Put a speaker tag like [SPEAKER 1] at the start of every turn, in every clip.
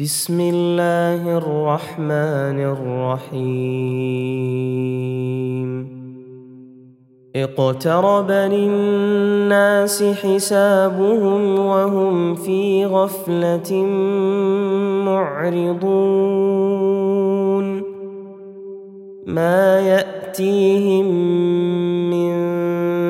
[SPEAKER 1] بسم الله الرحمن الرحيم اقترب للناس حسابهم وهم في غفلة معرضون ما يأتيهم من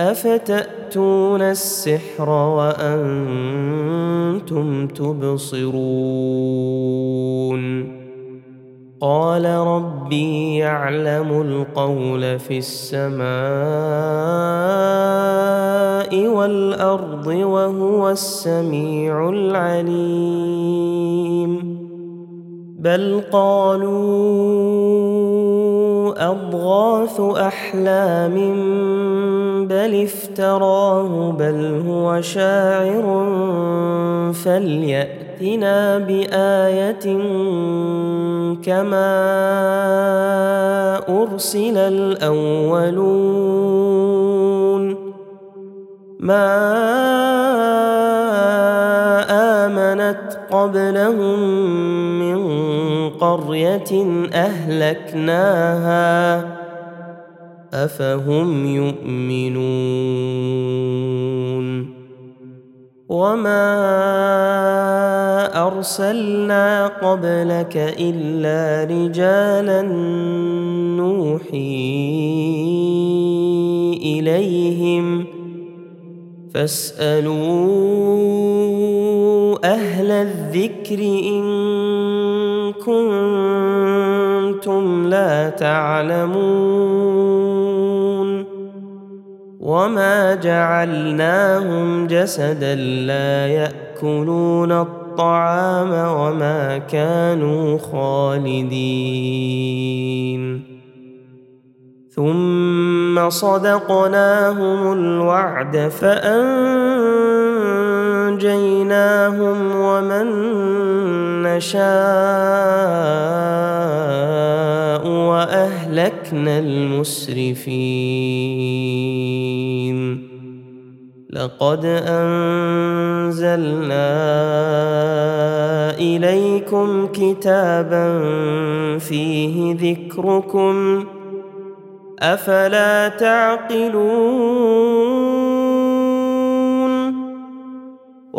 [SPEAKER 1] افتاتون السحر وانتم تبصرون قال ربي يعلم القول في السماء والارض وهو السميع العليم بل قالوا اضغاث احلام بل افتراه بل هو شاعر فلياتنا بايه كما ارسل الاولون ما امنت قبلهم من قريه اهلكناها افهم يؤمنون وما ارسلنا قبلك الا رجالا نوحي اليهم فاسالوا اهل الذكر ان كنتم لا تعلمون وما جعلناهم جسدا لا ياكلون الطعام وما كانوا خالدين ثم صدقناهم الوعد فان أنجيناهم ومن نشاء وأهلكنا المسرفين لقد أنزلنا إليكم كتابا فيه ذكركم أفلا تعقلون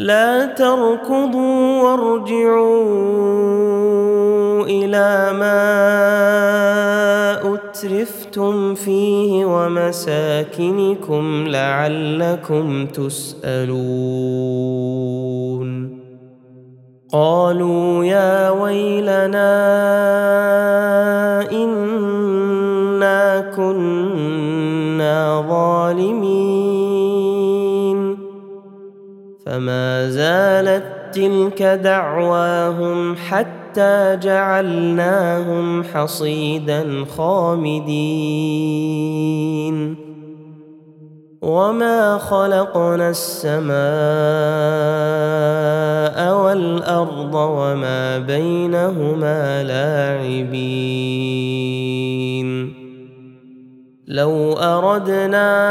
[SPEAKER 1] لا تركضوا وارجعوا الى ما اترفتم فيه ومساكنكم لعلكم تسالون قالوا يا ويلنا انا كنا ظالمين فما زالت تلك دعواهم حتى جعلناهم حصيدا خامدين وما خلقنا السماء والارض وما بينهما لاعبين لو اردنا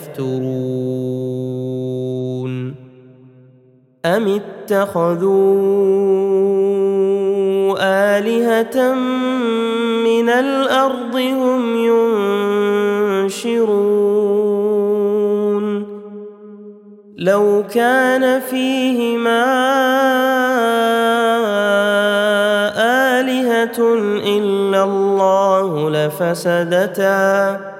[SPEAKER 1] يفترون أم اتخذوا آلهة من الأرض هم ينشرون لو كان فيهما آلهة إلا الله لفسدتا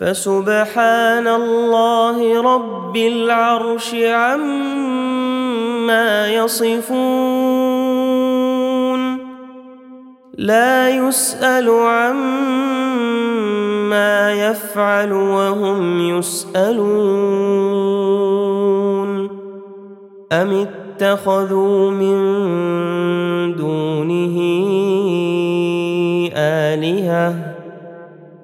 [SPEAKER 1] فسبحان الله رب العرش عما يصفون لا يسال عما يفعل وهم يسالون ام اتخذوا من دونه الهه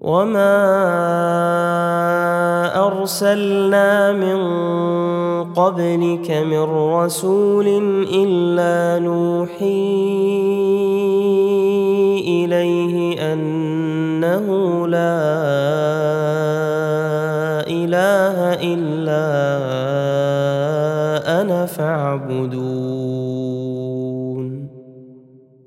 [SPEAKER 1] وما ارسلنا من قبلك من رسول الا نوحي اليه انه لا اله الا انا فاعبدون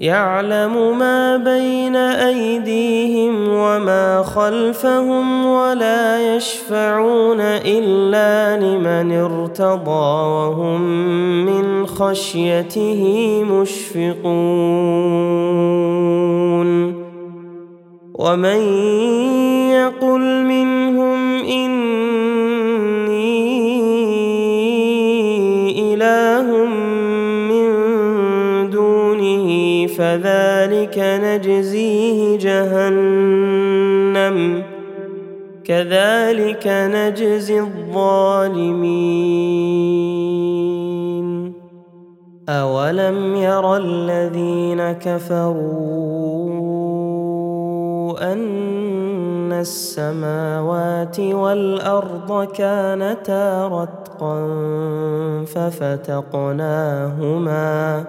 [SPEAKER 1] يعلم ما بين ايديهم وما خلفهم ولا يشفعون الا لمن ارتضى وهم من خشيته مشفقون ومن يقل من نجزيه جهنم كذلك نجزي الظالمين اولم ير الذين كفروا ان السماوات والارض كانتا رتقا ففتقناهما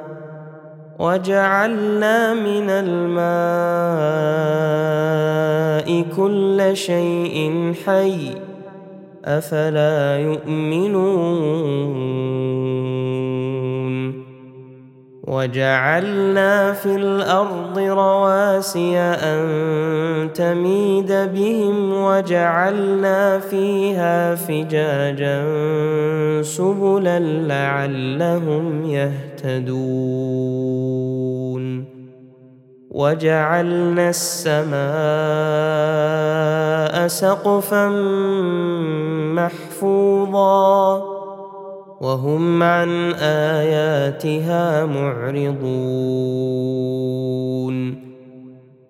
[SPEAKER 1] وجعلنا من الماء كل شيء حي افلا يؤمنون وجعلنا في الارض رواسي ان تميد بهم وجعلنا فيها فجاجا سبلا لعلهم يهتدون وجعلنا السماء سقفا محفوظا وهم عن اياتها معرضون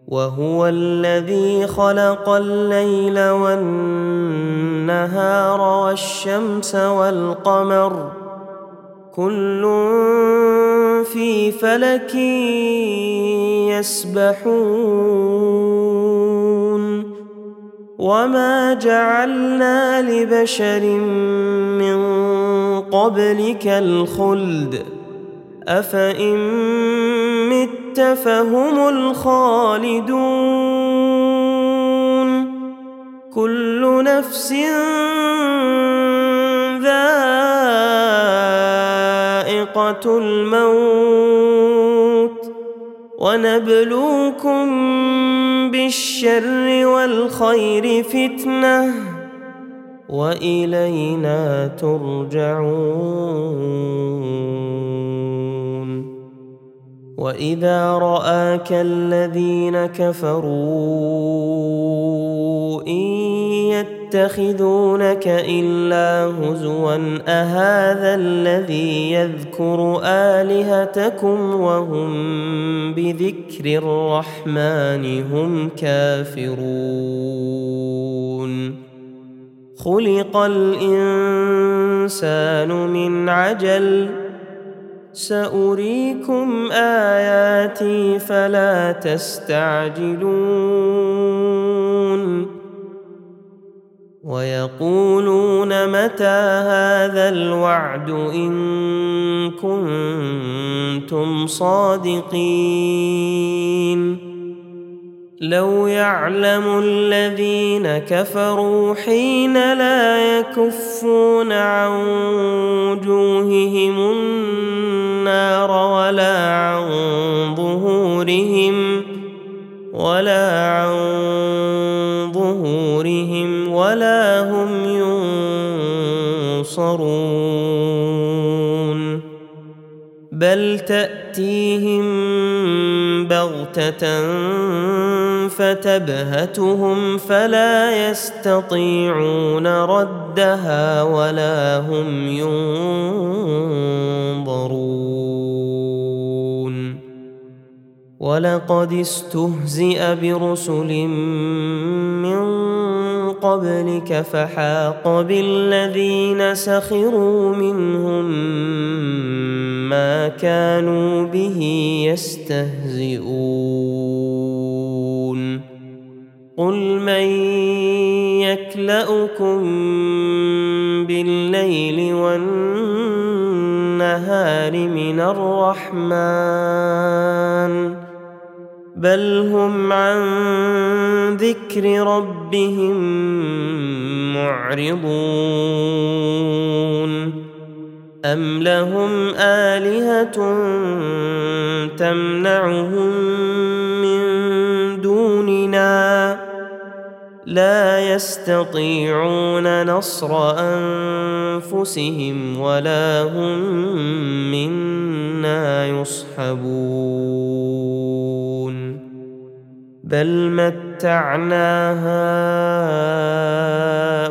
[SPEAKER 1] وهو الذي خلق الليل والنهار والشمس والقمر كل في فلك يسبحون وما جعلنا لبشر من قبلك الخلد أفإن مت فهم الخالدون كل نفس ذائقة الموت ونبلوكم بالشر والخير فتنه والينا ترجعون واذا راك الذين كفروا ان يتخذونك الا هزوا اهذا الذي يذكر الهتكم وهم بذكر الرحمن هم كافرون خلق الانسان من عجل ساريكم اياتي فلا تستعجلون ويقولون متى هذا الوعد ان كنتم صادقين لو يعلم الذين كفروا حين لا يكفون عن وجوههم النار ولا عن ظهورهم ولا عن ظهورهم ولا هم ينصرون بل تأتيهم بغتة فتبهتهم فلا يستطيعون ردها ولا هم ينظرون ولقد استهزئ برسل من قبلك فحاق بالذين سخروا منهم ما كانوا به يستهزئون قل من يكلاكم بالليل والنهار من الرحمن بل هم عن ذكر ربهم معرضون أم لهم آلهة تمنعهم من دوننا لا يستطيعون نصر أنفسهم ولا هم منا يصحبون بل متعنا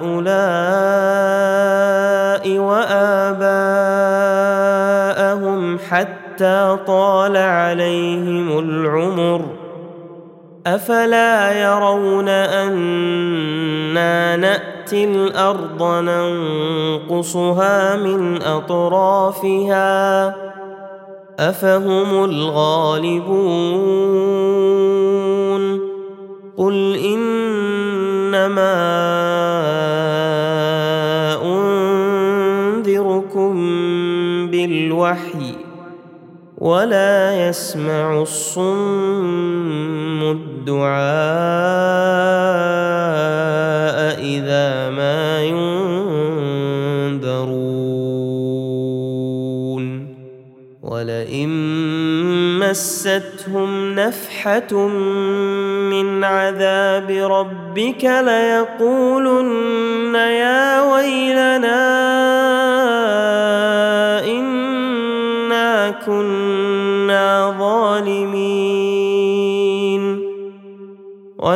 [SPEAKER 1] هؤلاء واباءهم حتى طال عليهم العمر افلا يرون انا ناتي الارض ننقصها من اطرافها افهم الغالبون قل انما الوحي ولا يسمع الصم الدعاء اذا ما ينذرون ولئن مستهم نفحه من عذاب ربك ليقولن يا ويلنا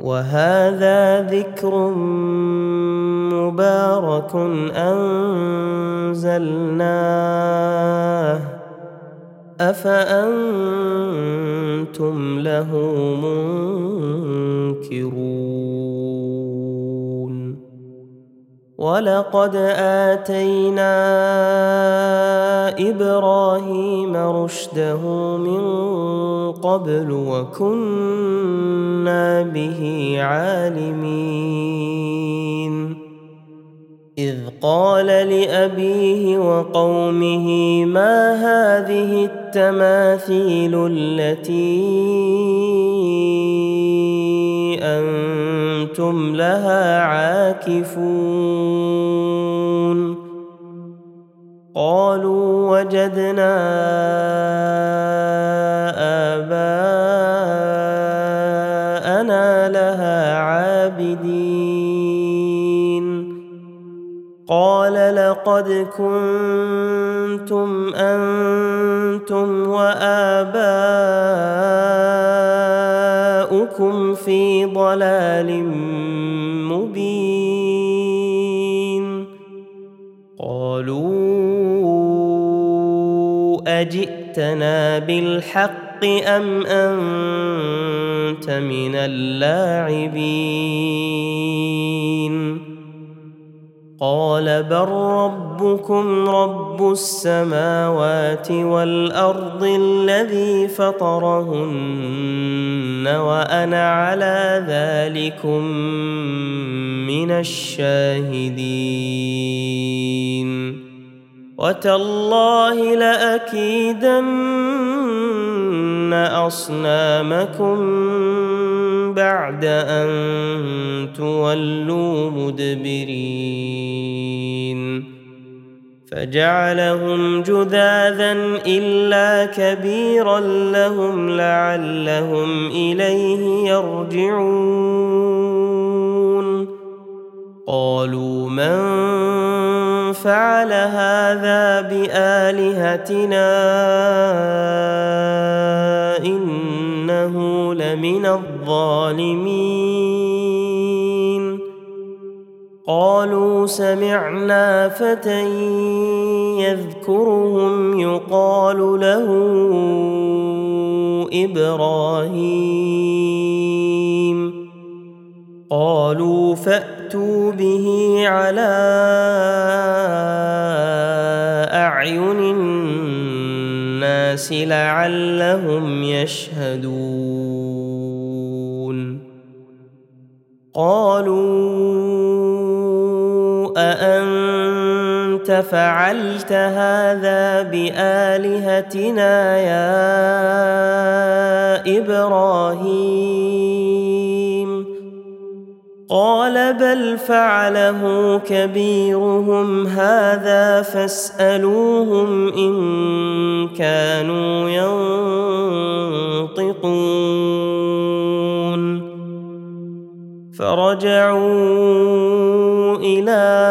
[SPEAKER 1] وهذا ذكر مبارك انزلناه افانتم له منكرون ولقد اتينا ابراهيم رشده من قبل وكنا به عالمين اذ قال لابيه وقومه ما هذه التماثيل التي انت كنتم لها عاكفون قالوا وجدنا آباءنا لها عابدين قال لقد كنتم أنتم وآباؤكم لكم في ضلال مبين قالوا اجئتنا بالحق ام انت من اللاعبين قال بل ربكم رب السماوات والارض الذي فطرهن وانا على ذلكم من الشاهدين وتالله لاكيدن اصنامكم بعد أن تولوا مدبرين فجعلهم جذاذا إلا كبيرا لهم لعلهم إليه يرجعون قالوا من فعل هذا بالهتنا انه لمن الظالمين قالوا سمعنا فتى يذكرهم يقال له ابراهيم قالوا فأ فاتوا به على اعين الناس لعلهم يشهدون قالوا اانت فعلت هذا بالهتنا يا ابراهيم قال بل فعله كبيرهم هذا فاسالوهم ان كانوا ينطقون فرجعوا الى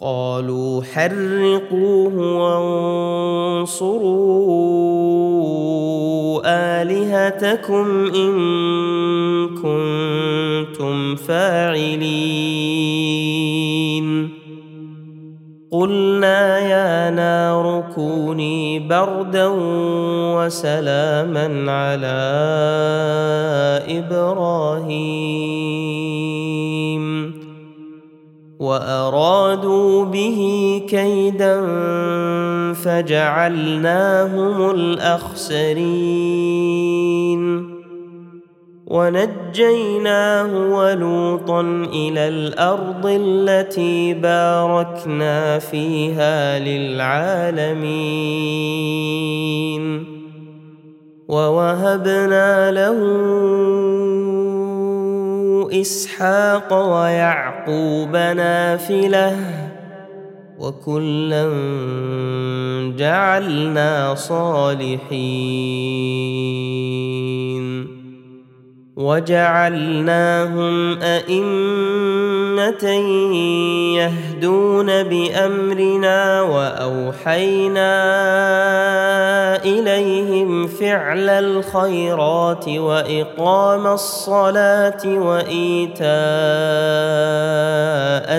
[SPEAKER 1] قالوا حرقوه وانصروا الهتكم ان كنتم فاعلين قلنا يا نار كوني بردا وسلاما على ابراهيم وارادوا به كيدا فجعلناهم الاخسرين ونجيناه ولوطا الى الارض التي باركنا فيها للعالمين ووهبنا له اسحاق ويعقوب نافله وكلا جعلنا صالحين وجعلناهم ائمه يهدون بامرنا واوحينا اليهم فعل الخيرات واقام الصلاه وايتاء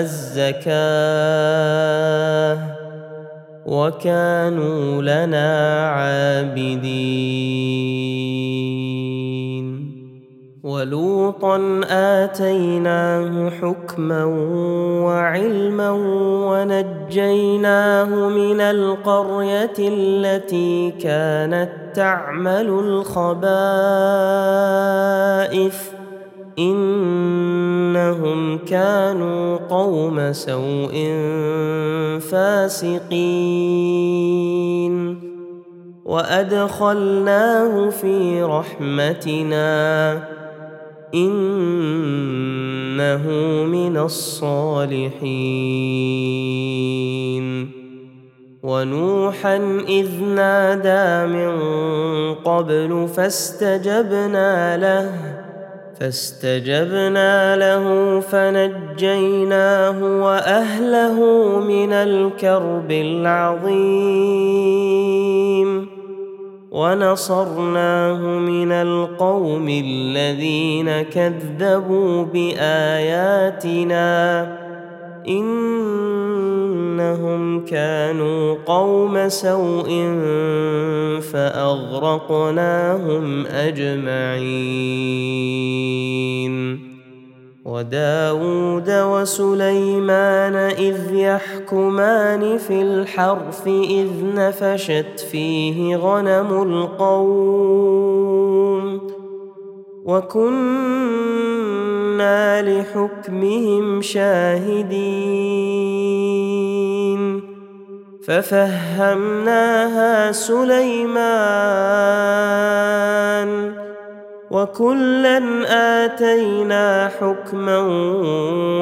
[SPEAKER 1] الزكاه وكانوا لنا عابدين ولوطا اتيناه حكما وعلما ونجيناه من القريه التي كانت تعمل الخبائث انهم كانوا قوم سوء فاسقين وادخلناه في رحمتنا انه من الصالحين ونوحا اذ نادى من قبل فاستجبنا له فاستجبنا له فنجيناه واهله من الكرب العظيم ونصرناه من القوم الذين كذبوا باياتنا انهم كانوا قوم سوء فاغرقناهم اجمعين وداود وسليمان إذ يحكمان في الحرف إذ نفشت فيه غنم القوم وكنا لحكمهم شاهدين ففهمناها سليمان وكلا اتينا حكما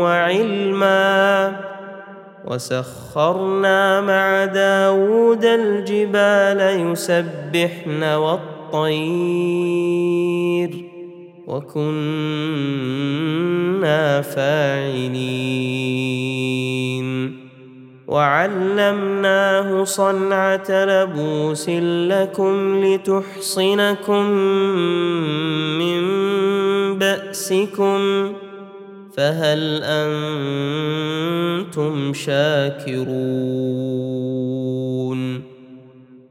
[SPEAKER 1] وعلما وسخرنا مع داود الجبال يسبحن والطير وكنا فاعلين وعلمناه صنعه لبوس لكم لتحصنكم من باسكم فهل انتم شاكرون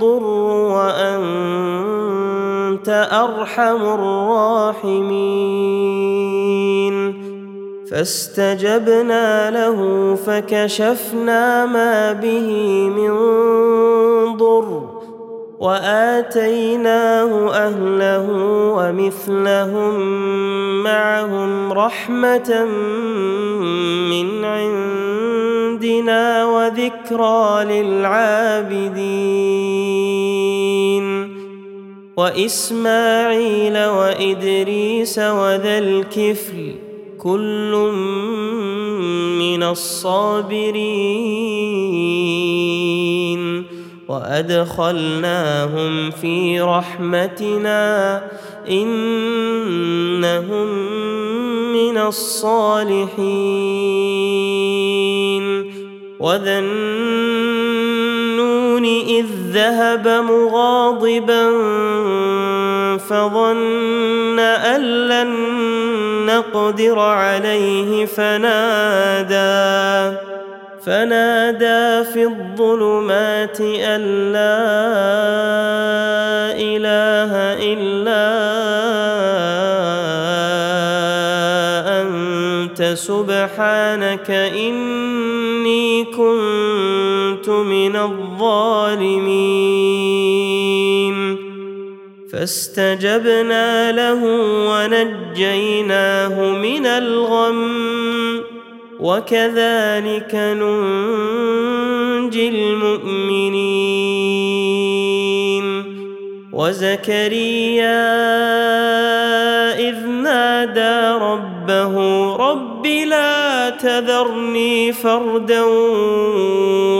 [SPEAKER 1] يضر وانت ارحم الراحمين فاستجبنا له فكشفنا ما به من ضر واتيناه اهله ومثلهم معهم رحمه من عند بنا وذكرى للعابدين واسماعيل وادريس وذا الكفل كل من الصابرين وادخلناهم في رحمتنا انهم من الصالحين وذا النون إذ ذهب مغاضبا فظن أن لن نقدر عليه فنادى فنادى في الظلمات أن لا إله إلا أنت سبحانك إني أني كنت من الظالمين فاستجبنا له ونجيناه من الغم وكذلك ننجي المؤمنين وزكريا إذ نادى ربه رب لا تذرني فردا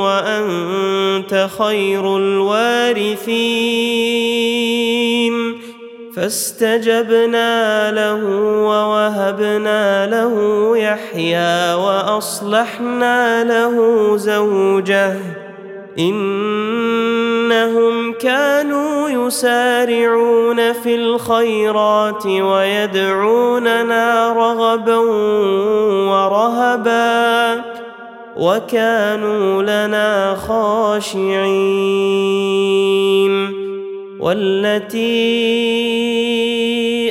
[SPEAKER 1] وانت خير الوارثين فاستجبنا له ووهبنا له يحيى واصلحنا له زوجه انهم كانوا يسارعون في الخيرات ويدعوننا رغبا ورهبا وكانوا لنا خاشعين والتي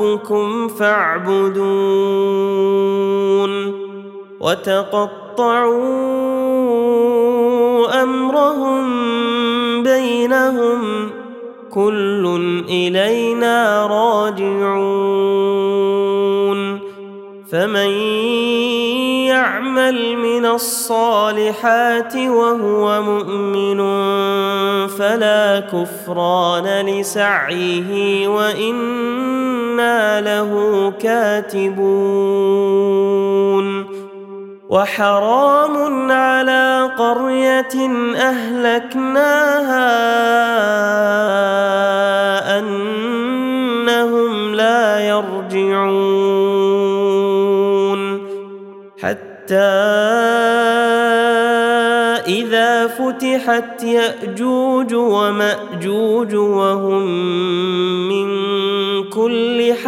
[SPEAKER 1] ربكم فاعبدون وتقطعوا امرهم بينهم كل الينا راجعون فمن يعمل من الصالحات وهو مؤمن فلا كفران لسعيه وان له كاتبون وحرام على قرية أهلكناها أنهم لا يرجعون حتى إذا فتحت يأجوج ومأجوج وهم من كل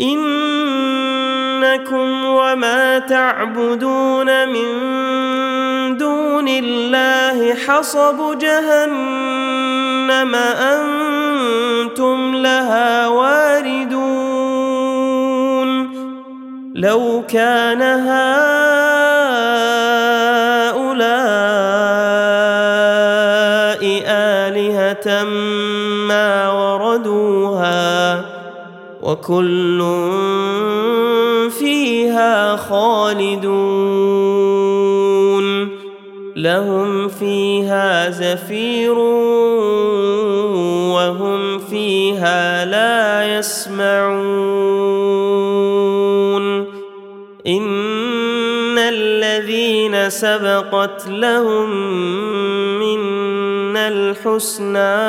[SPEAKER 1] إنكم وما تعبدون من دون الله حصب جهنم أنتم لها واردون لو كان هؤلاء آلهة وكل فيها خالدون لهم فيها زفير وهم فيها لا يسمعون ان الذين سبقت لهم منا الحسنى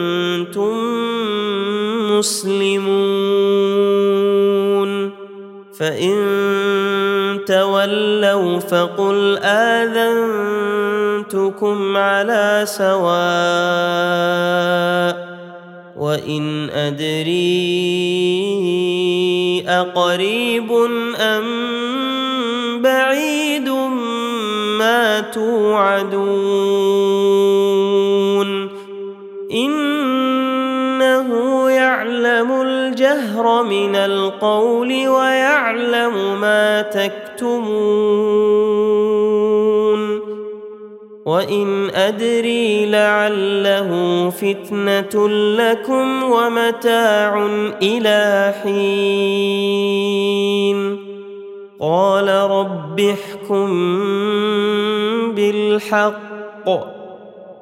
[SPEAKER 1] مسلمون فان تولوا فقل اذنتكم على سواء وان ادري اقريب ام بعيد ما توعدون الجهر من القول ويعلم ما تكتمون وان ادري لعله فتنه لكم ومتاع الى حين قال رب احكم بالحق